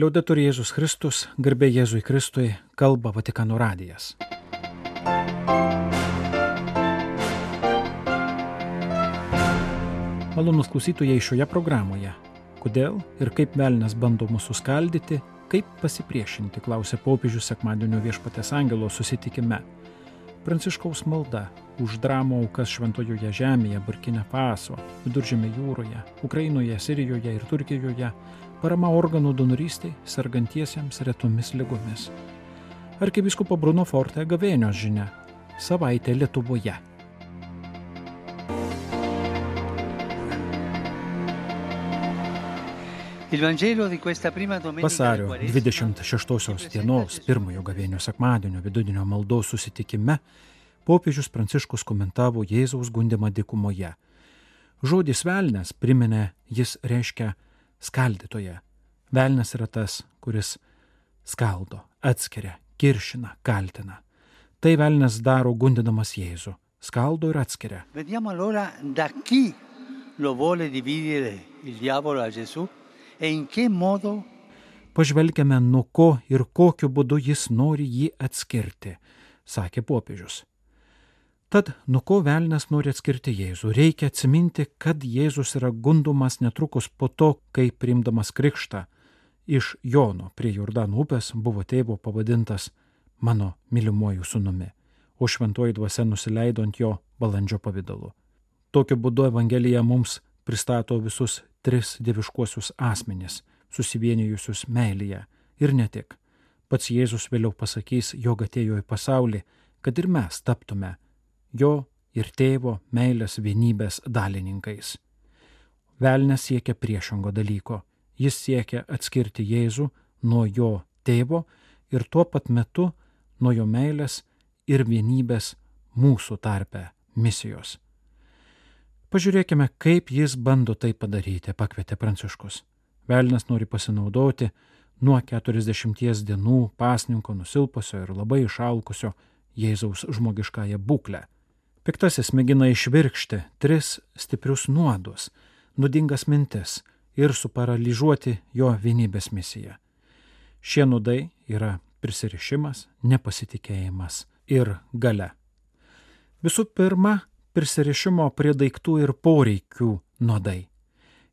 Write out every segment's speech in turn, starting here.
Liaudetur Jėzus Kristus, garbė Jėzui Kristui, kalba Vatikano radijas. Malonus klausytojai šioje programoje. Kodėl ir kaip velnės bando mūsų skaldyti, kaip pasipriešinti, klausė popiežius sekmadienio viešpatės angelo susitikime. Pranciškaus malda už dramų aukas Šventojoje žemėje, Burkina Faso, Viduržėme jūroje, Ukrainoje, Sirijoje ir Turkijoje parama organų donorystiai sergantiesiems retomis lygomis. Arkivyskupo Bruno Forte gavėnios žinia - savaitė Lietuvoje. Vasario 26 dienos pirmojo gavėnio sekmadienio vidudienio maldos susitikime popiežius Pranciškus komentavo Jėzaus gundimą dykumoje. Žodis velnės, priminė, jis reiškia skaldytoje. Velnas yra tas, kuris skaldo, atskiria, kiršina, kaltina. Tai velnas daro gundinamas Jėzų. Skaldo ir atskiria. Vediamo allora da chi lo vuole dividere il diavolo a Gesù e in che modo Pažvelgiame, nuo ko ir kokiu būdu jis nori jį atskirti, sakė popiežius. Tad, nuo ko velnas nori atskirti Jėzų, reikia atsiminti, kad Jėzus yra gundomas netrukus po to, kai priimdamas krikštą iš Jono prie Jordano upės buvo tėvo pavadintas mano mylimuoju sunumi, o šventoji dvasia nusileido ant jo balandžio pavydalu. Tokiu būdu Evangelija mums pristato visus tris dieviškuosius asmenis, susivienijusius meilėje ir ne tik. Pats Jėzus vėliau pasakys, jog atėjo į pasaulį, kad ir mes taptume jo ir tėvo meilės vienybės dalininkais. Velnes siekia priešingo dalyko. Jis siekia atskirti Jėzų nuo jo tėvo ir tuo pat metu nuo jo meilės ir vienybės mūsų tarpe misijos. Pažiūrėkime, kaip jis bando tai padaryti, pakvietė Pranciškus. Velnas nori pasinaudoti nuo 40 dienų pasninko nusilpusio ir labai išalkusio Jėzaus žmogiškąją būklę. Piktasis mėgina išvirkšti tris stiprius nuodus, nudingas mintis ir suparalyžiuoti jo vienybės misiją. Šie nudai yra prisirišimas, nepasitikėjimas ir gale. Visų pirma, prisirišimo prie daiktų ir poreikių nuodai.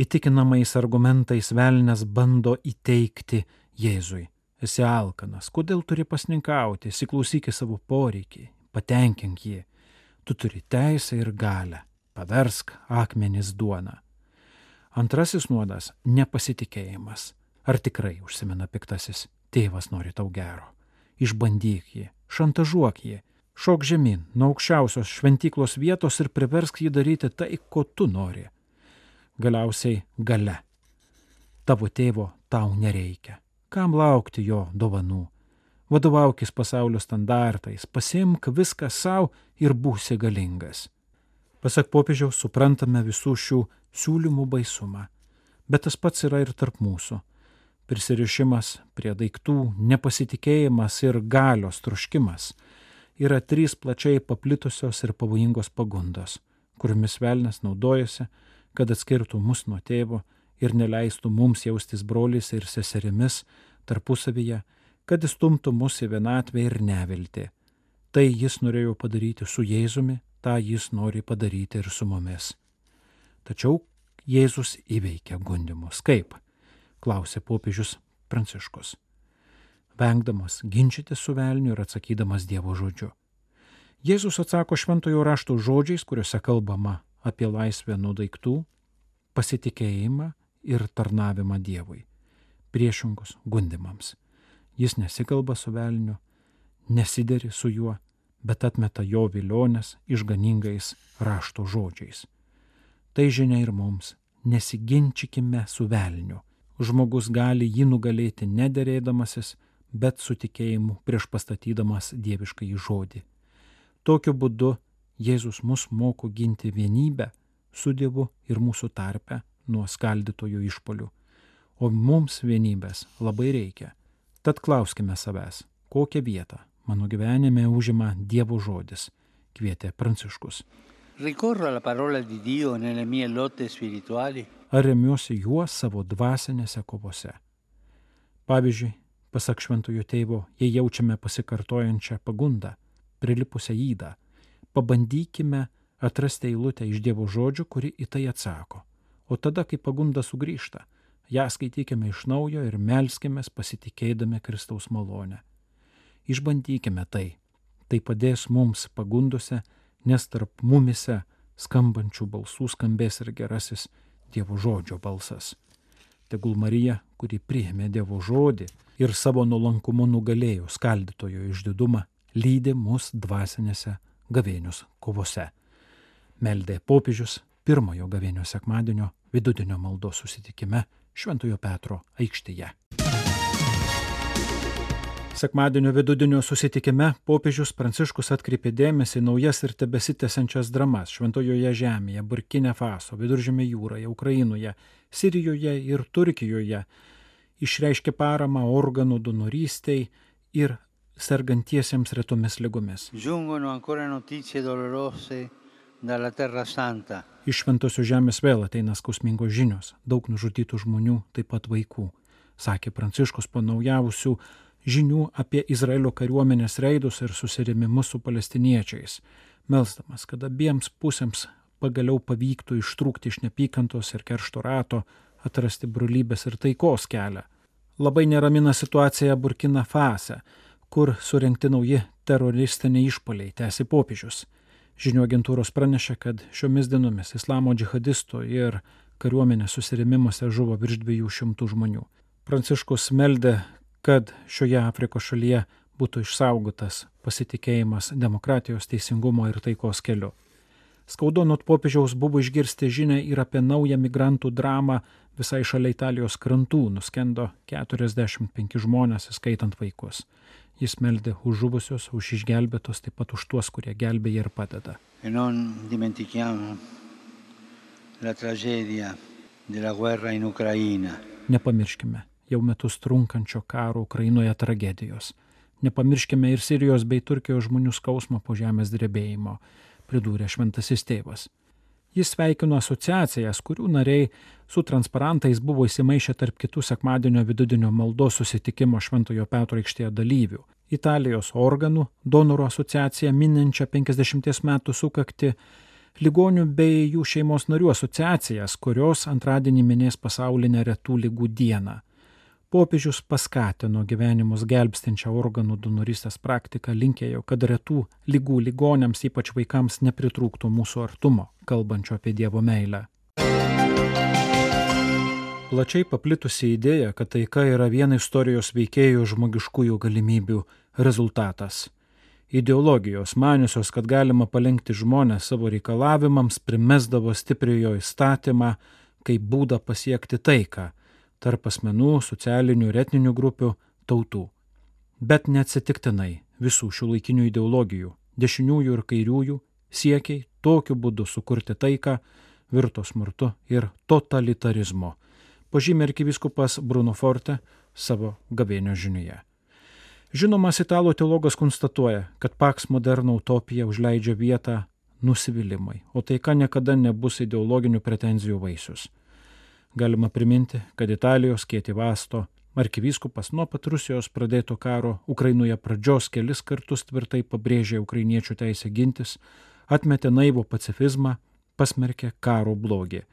Įtikinamais argumentais velnės bando įteikti Jėzui. Esi alkanas, kodėl turi pasninkauti, įsiklausyk į savo poreikį, patenkink jį. Tu turi teisę ir galę, paversk akmenis duona. Antrasis nuodas - nepasitikėjimas. Ar tikrai užsimena piktasis, tėvas nori tau gero. Išbandyk jį, šantažuok jį, šok žemyn nuo aukščiausios šventyklos vietos ir priversk jį daryti tai, ko tu nori. Galiausiai gale. Tavo tėvo tau nereikia. Kam laukti jo dovanų? Vadovaukis pasaulio standartais, pasimk viską savo ir būsi galingas. Pasak popiežiaus suprantame visų šių siūlymų baisumą, bet tas pats yra ir tarp mūsų. Prisirišimas prie daiktų, nepasitikėjimas ir galios troškimas yra trys plačiai paplitusios ir pavojingos pagundos, kuriomis velnas naudojasi, kad atskirtų mus nuo tėvo ir neleistų mums jaustis broliais ir seserimis tarpusavyje, kad įstumtų mus į vienatvę ir neviltį. Tai jis norėjo padaryti su Jėzumi, tą jis nori padaryti ir su mumis. Tačiau Jėzus įveikia gundimus. Kaip? klausė popiežius Pranciškus. Vengdamas ginčyti su velniu ir atsakydamas Dievo žodžiu. Jėzus atsako šventojo rašto žodžiais, kuriuose kalbama apie laisvę nuo daiktų, pasitikėjimą ir tarnavimą Dievui, priešingus gundimams. Jis nesikalba su velniu, nesideri su juo, bet atmeta jo vilionės išganingais rašto žodžiais. Tai žinia ir mums - nesiginčykime su velniu. Žmogus gali jį nugalėti nederėdamasis, bet su tikėjimu prieš pastatydamas dievišką į žodį. Tokiu būdu Jėzus mus moko ginti vienybę su Dievu ir mūsų tarpe nuo skaldytojų išpolių. O mums vienybės labai reikia. Tad klauskime savęs, kokią vietą mano gyvenime užima Dievo žodis, kvietė Pranciškus. Ar remiuosi juo savo dvasinėse kovose? Pavyzdžiui, pasak šventojo tėvo, jei jaučiame pasikartojančią pagundą, prilipusią įdą, pabandykime atrasti eilutę iš Dievo žodžių, kuri į tai atsako. O tada, kai pagunda sugrįžta, ją skaitykime iš naujo ir melskime pasitikėdami Kristaus malonę. Išbandykime tai. Tai padės mums pagundose, nes tarp mumise skambančių balsų skambės ir gerasis Dievo žodžio balsas. Tegul Marija, kuri priėmė Dievo žodį ir savo nuolankumu nugalėjo skaldytojo išdidumą, lydi mus dvasinėse gavėnius kovose. Meldė popiežius pirmojo gavėnio sekmadienio vidudienio maldos susitikime Šventojo Petro aikštėje. Sekmadienio vidudienio susitikime popiežius Pranciškus atkreipė dėmesį naujas ir tebesitęsiančias dramas Šventojoje žemėje, Burkine Faso, Viduržėme jūroje, Ukrainoje, Sirijoje ir Turkijoje. Išreiškė paramą organų donorystiai ir sergantiesiems retomis lygomis. Iš Šventosios žemės vėl ateina skausmingos žinios, daug nužudytų žmonių, taip pat vaikų, sakė Pranciškus po naujausių žinių apie Izraelio kariuomenės reidus ir susirėmimus su palestiniečiais, melsdamas, kad abiems pusėms pagaliau pavyktų ištrūkti iš nepykantos ir keršto rato, atrasti brolybės ir taikos kelią. Labai neramina situacija Burkina Fase, kur surinkti nauji teroristiniai išpoliai, tęsi popiežius. Žinių agentūros pranešė, kad šiomis dienomis islamo džihadistų ir kariuomenės susirėmimuose žuvo virš 200 žmonių. Pranciškus meldė, kad šioje Afrikos šalyje būtų išsaugotas pasitikėjimas demokratijos, teisingumo ir taikos keliu. Skaudu nuo popiežiaus buvo išgirsti žinę ir apie naują migrantų dramą visai šalia Italijos krantų nuskendo 45 žmonės, įskaitant vaikus. Jis meldė už žuvusius, už išgelbėtos, taip pat už tuos, kurie gelbėja ir padeda. E Nepamirškime jau metus trunkančio karo Ukrainoje tragedijos. Nepamirškime ir Sirijos bei Turkijos žmonių skausmo po žemės drebėjimo, pridūrė šventasis tėvas. Jis sveikino asociacijas, kurių nariai su transparantais buvo įsimaišę tarp kitų sekmadienio vidudienio maldos susitikimo Šventojo Petro aikštėje dalyvių. Italijos organų donorų asociacija mininčia 50 metų sukakti ligonių bei jų šeimos narių asociacijas, kurios antradienį minės pasaulinę retų lygų dieną popiežius paskatino gyvenimus gelbstinčią organų donorystės praktiką, linkėjo, kad retų lygų ligonėms, ypač vaikams, nepritrūktų mūsų artumo, kalbančio apie Dievo meilę. Plačiai paplitusi idėja, kad taika yra viena istorijos veikėjų žmogiškųjų galimybių rezultatas. Ideologijos maniusios, kad galima palenkti žmonės savo reikalavimams, primesdavo stipriojo įstatymą kaip būdą pasiekti taiką tarp asmenų, socialinių ir etninių grupių, tautų. Bet neatsitiktinai visų šių laikinių ideologijų, dešiniųjų ir kairiųjų, siekiai tokiu būdu sukurti taiką virto smurtu ir totalitarizmu, pažymė arkiviskupas Bruno Forte savo gavėnio žiniuje. Žinomas italų teologas konstatuoja, kad Paks moderno utopija užleidžia vietą nusivylimai, o taika niekada nebus ideologinių pretenzijų vaisius. Galima priminti, kad Italijos Kietivasto arkivyskupas nuo pat Rusijos pradėto karo Ukrainoje pradžios kelis kartus tvirtai pabrėžė ukrainiečių teisę gintis, atmetė naivų pacifizmą, pasmerkė karo blogį.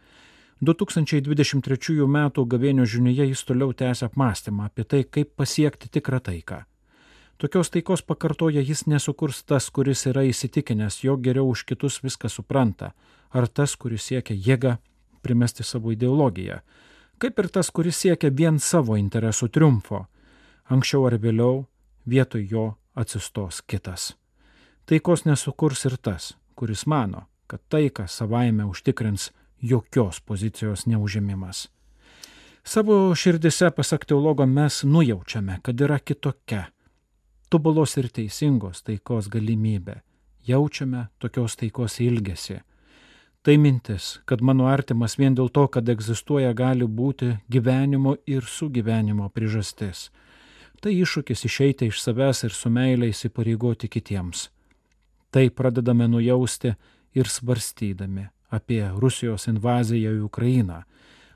2023 m. gavėnio žinioje jis toliau tęsia apmąstymą apie tai, kaip pasiekti tikrą taiką. Tokios taikos pakartoja jis nesukurs tas, kuris yra įsitikinęs, jog geriau už kitus viską supranta, ar tas, kuris siekia jėgą primesti savo ideologiją, kaip ir tas, kuris siekia vien savo interesų triumfo. Anksčiau ar vėliau vietoj jo atsistos kitas. Taikos nesukurs ir tas, kuris mano, kad taiką savaime užtikrins jokios pozicijos neužėmimas. Savo širdise, pasak teologo, mes nujaučiame, kad yra kitokia, tobulos ir teisingos taikos galimybė. Jaučiame tokios taikos ilgesi Tai mintis, kad mano artimas vien dėl to, kad egzistuoja, gali būti gyvenimo ir sugyvenimo priežastis. Tai iššūkis išeiti iš savęs ir su meilė įsipareigoti kitiems. Tai pradedame nujausti ir svarstydami apie Rusijos invaziją į Ukrainą,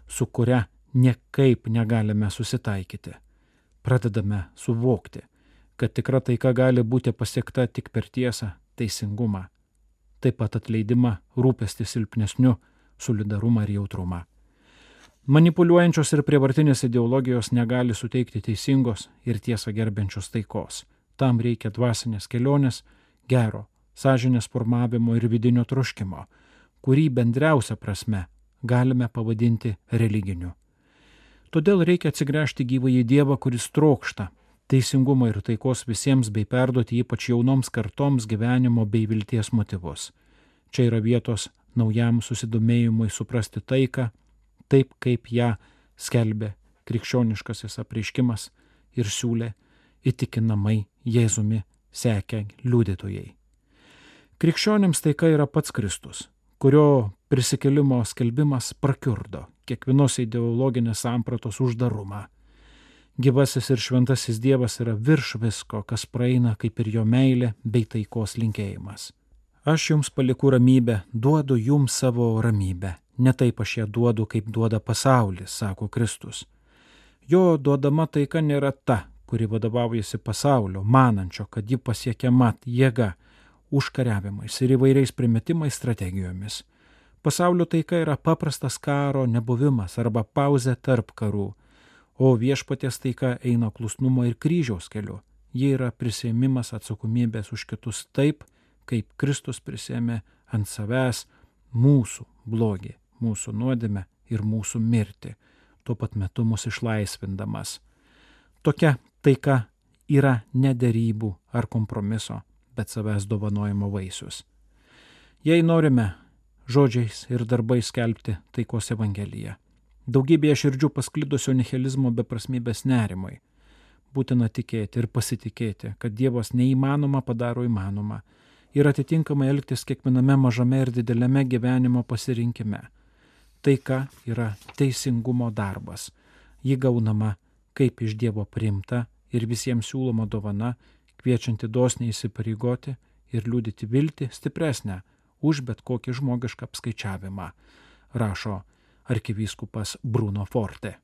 su kuria niekaip negalime susitaikyti. pradedame suvokti, kad tikra taika gali būti pasiekta tik per tiesą, teisingumą, taip pat atleidimą, rūpestį silpnesniu, solidarumą ir jautrumą. Manipuliuojančios ir prievartinės ideologijos negali suteikti teisingos ir tiesą gerbiančios taikos. Tam reikia dvasinės kelionės, gero, sąžinės formavimo ir vidinio troškimo, kurį bendriausia prasme galime pavadinti religiniu. Todėl reikia atsigręžti gyvą į Dievą, kuris trokšta teisingumo ir taikos visiems bei perduoti ypač jaunoms kartoms gyvenimo bei vilties motyvus. Čia yra vietos naujam susidomėjimui suprasti taiką, taip kaip ją skelbė krikščioniškasis apreiškimas ir siūlė įtikinamai Jėzumi sekę liudytojai. Krikščionėms taika yra pats Kristus, kurio prisikelimo skelbimas prakiurdo kiekvienos ideologinės sampratos uždarumą. Gyvasis ir šventasis Dievas yra virš visko, kas praeina kaip ir jo meilė bei taikos linkėjimas. Aš jums paliku ramybę, duodu jums savo ramybę. Ne taip aš ją duodu, kaip duoda pasaulis, sako Kristus. Jo duodama taika nėra ta, kuri vadovaujasi pasaulio, manančio, kad ji pasiekiama jėga, užkariavimais ir įvairiais primetimais strategijomis. Pasaulio taika yra paprastas karo nebuvimas arba pauzė tarp karų, o viešpaties taika eina klusnumo ir kryžiaus keliu. Ji yra prisėmimas atsakomybės už kitus taip, kaip Kristus prisėmė ant savęs mūsų blogį, mūsų nuodėmę ir mūsų mirtį, tuo pat metu mus išlaisvindamas. Tokia taika yra nederybų ar kompromiso, bet savęs dovanojimo vaisius. Jei norime žodžiais ir darbais skelbti taikos Evangeliją. Daugybėje širdžių pasklidusio nihilizmo beprasmybės nerimai. Būtina tikėti ir pasitikėti, kad Dievas neįmanoma padaro įmanoma ir atitinkamai elgtis kiekviename mažame ir dideliame gyvenimo pasirinkime. Taika yra teisingumo darbas. Ji gaunama kaip iš Dievo priimta ir visiems siūloma dovana, kviečianti dosniai įsipareigoti ir liūdyti viltį stipresnę už bet kokį žmogišką apskaičiavimą, rašo arkivyskupas Bruno Forte.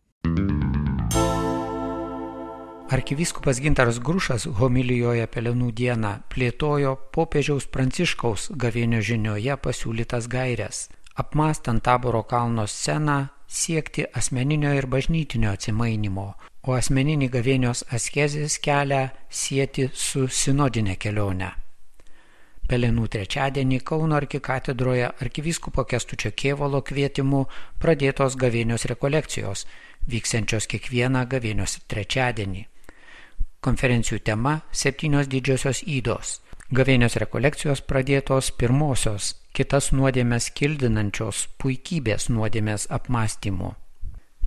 Arkivyskupas Gintaras Grušas homilijoje Pelenų dieną plėtojo popiežiaus Pranciškaus gavienio žinioje pasiūlytas gairias, apmastant taboro kalno sceną siekti asmeninio ir bažnytinio atsimainimo, o asmeninį gavienios askezės kelią sieti su sinodinė kelionė. Pelenų trečiadienį Kauno arkikatedroje arkivyskupo Kestučio Kievalo kvietimu pradėtos gavėnios rekolekcijos, vyksiančios kiekvieną gavėnios trečiadienį. Konferencijų tema - septynios didžiosios įdos. Gavėnios rekolekcijos pradėtos pirmosios, kitas nuodėmės kildinančios puikybės nuodėmės apmąstymu.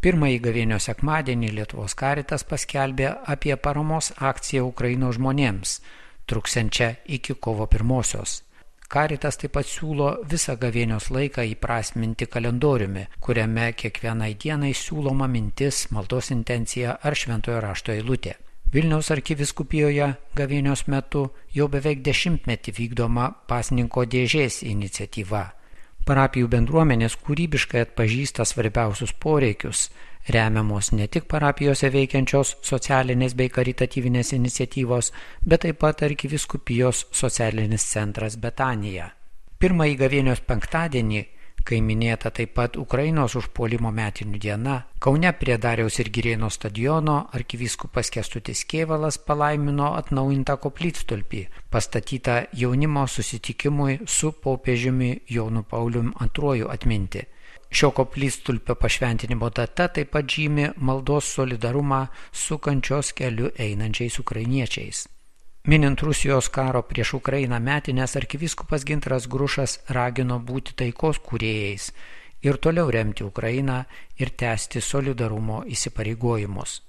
Pirmąjį gavėnios sekmadienį Lietuvos karitas paskelbė apie paramos akciją Ukraino žmonėms truksiančią iki kovo pirmosios. Karitas taip pat siūlo visą gavėnios laiką įprasminti kalendoriumi, kuriame kiekvienai dienai siūloma mintis, maldos intencija ar šventojo rašto eilutė. Vilniaus arkiviskupijoje gavėnios metu jau beveik dešimtmetį vykdoma pasninko dėžės iniciatyva. Parapijų bendruomenės kūrybiškai atpažįsta svarbiausius poreikius remiamos ne tik parapijose veikiančios socialinės bei karitatyvinės iniciatyvos, bet taip pat arkiviskupijos socialinis centras Betanija. Pirmąjį gavėnios penktadienį, kai minėta taip pat Ukrainos užpuolimo metinių diena, Kaune prie Dariaus ir Girėno stadiono arkivyskupas Kestutis Kievalas palaimino atnaujintą koplytstulpį, pastatytą jaunimo susitikimui su popiežiumi Jonu Paulium II atminti. Šio koplytstulpio pašventinimo data taip pat žymi maldos solidarumą su kančios keliu einančiais ukrainiečiais. Minint Rusijos karo prieš Ukrainą metinės arkivyskupas Gintras Grušas ragino būti taikos kūrėjais ir toliau remti Ukrainą ir tęsti solidarumo įsipareigojimus.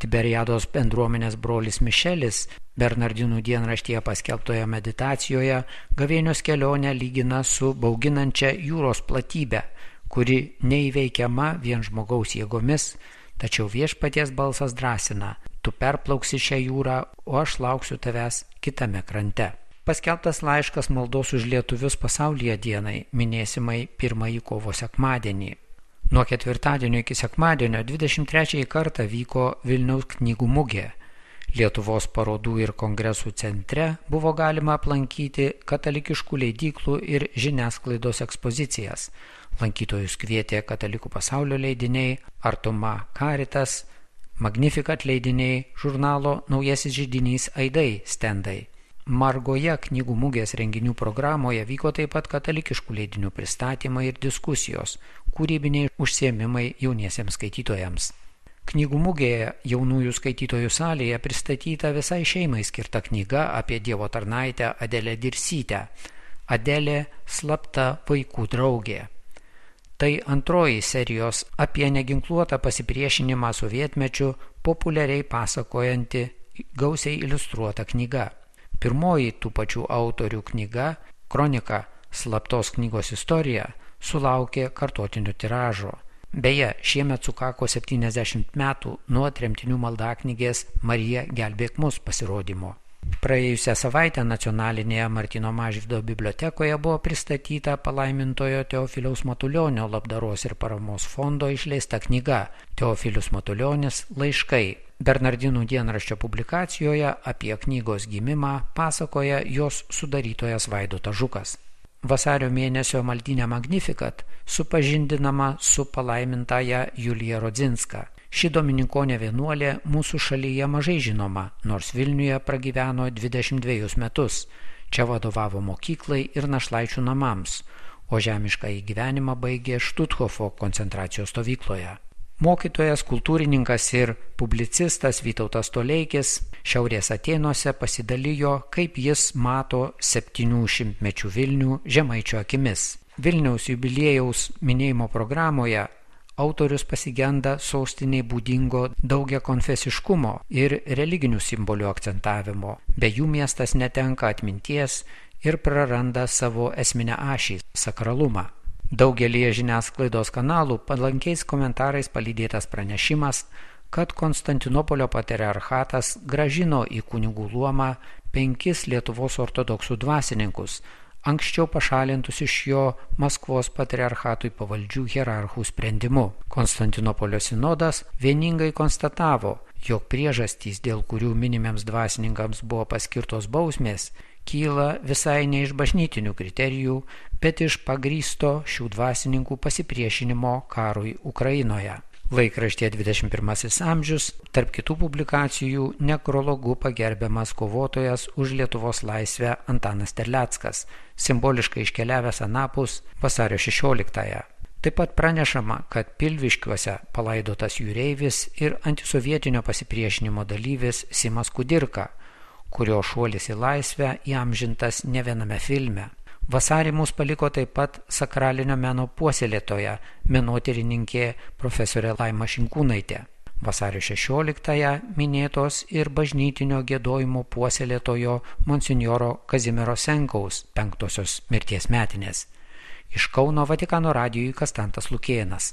Tiberiados bendruomenės brolis Mišelis Bernardinų dienraštyje paskelbtoje meditacijoje gavėnios kelionę lygina su bauginančia jūros platybė kuri neįveikiama vien žmogaus jėgomis, tačiau viešpaties balsas drąsina, tu perplauksi šią jūrą, o aš lauksiu tavęs kitame krante. Paskelbtas laiškas maldos už lietuvius pasaulyje dienai, minėsimai pirmąjį kovo sekmadienį. Nuo ketvirtadienio iki sekmadienio 23 kartą vyko Vilniaus knygų mugė. Lietuvos parodų ir kongresų centre buvo galima aplankyti katalikiškų leidyklų ir žiniasklaidos ekspozicijas. Lankytojus kvietė katalikų pasaulio leidiniai Artuma Karitas, Magnificat leidiniai, žurnalo Naujasis žydinys Aidai stendai. Margoje knygų mugės renginių programoje vyko taip pat katalikiškų leidinių pristatymai ir diskusijos, kūrybiniai užsiemimai jauniesiems skaitytojams. Knygų mugėje jaunųjų skaitytojų salėje pristatyta visai šeimai skirta knyga apie Dievo tarnaitę Adelę Dirsytę. Adelė slapta vaikų draugė. Tai antroji serijos apie neginkluotą pasipriešinimą sovietmečiu populiariai pasakojanti gausiai iliustruota knyga. Pirmoji tų pačių autorių knyga, kronika Slaptos knygos istorija, sulaukė kartotinių tiražo. Beje, šiemet sukako 70 metų nuo tremtinių maldaknygės Marija gelbėk mus pasirodymo. Praėjusią savaitę nacionalinėje Martino Mažvido bibliotekoje buvo pristatyta palaimintojo Teofiliaus Matulionio labdaros ir paramos fondo išleista knyga Teofilius Matulionis laiškai. Bernardinų dienraščio publikacijoje apie knygos gimimą pasakoja jos sudarytojas Vaidotas Žukas. Vasario mėnesio maldinė Magnificat supažindinama su palaimintąją Julija Rodzinska. Ši domininkonė vienuolė mūsų šalyje mažai žinoma, nors Vilniuje pragyveno 22 metus. Čia vadovavo mokyklai ir našlaičių namams, o žemišką įgyvenimą baigė Štuthofo koncentracijos stovykloje. Mokytojas, kultūrininkas ir publicistas Vytautas Toleikis Šiaurės Atenuose pasidalijo, kaip jis mato 700 mečių Vilnių žemaičio akimis. Vilniaus jubiliejaus minėjimo programoje autorius pasigenda sostiniai būdingo daugia konfesiškumo ir religinių simbolių akcentavimo. Be jų miestas netenka atminties ir praranda savo esminę ašį - sakralumą. Daugelie žiniasklaidos kanalų palankiais komentarais palydėtas pranešimas, kad Konstantinopolio patriarchatas gražino į kunigų luomą penkis Lietuvos ortodoksų dvasininkus anksčiau pašalintus iš jo Maskvos patriarchatui pavaldžių hierarchų sprendimu. Konstantinopolio sinodas vieningai konstatavo, jog priežastys, dėl kurių minimiems dvasininkams buvo paskirtos bausmės, kyla visai ne iš bažnytinių kriterijų, bet iš pagrysto šių dvasininkų pasipriešinimo karui Ukrainoje. Laikraštė 21 amžius, tarp kitų publikacijų, nekrologu pagerbiamas kovotojas už Lietuvos laisvę Antanas Terleckas, simboliškai iškeliavęs Anapus vasario 16-ąją. Taip pat pranešama, kad Pilviškiuose palaidotas jūreivis ir antisovietinio pasipriešinimo dalyvis Simas Kudirka, kurio šuolis į laisvę įamžintas ne viename filme. Vasarį mus paliko taip pat sakralinio meno puoselėtoja, menotyrininkė profesorė Laima Šinkūnaitė. Vasario 16-ąją minėtos ir bažnytinio gėdojimo puoselėtojo monsinjoro Kazimiero Senkaus penktosios mirties metinės. Iš Kauno Vatikano radijui Kastantas Lukėnas.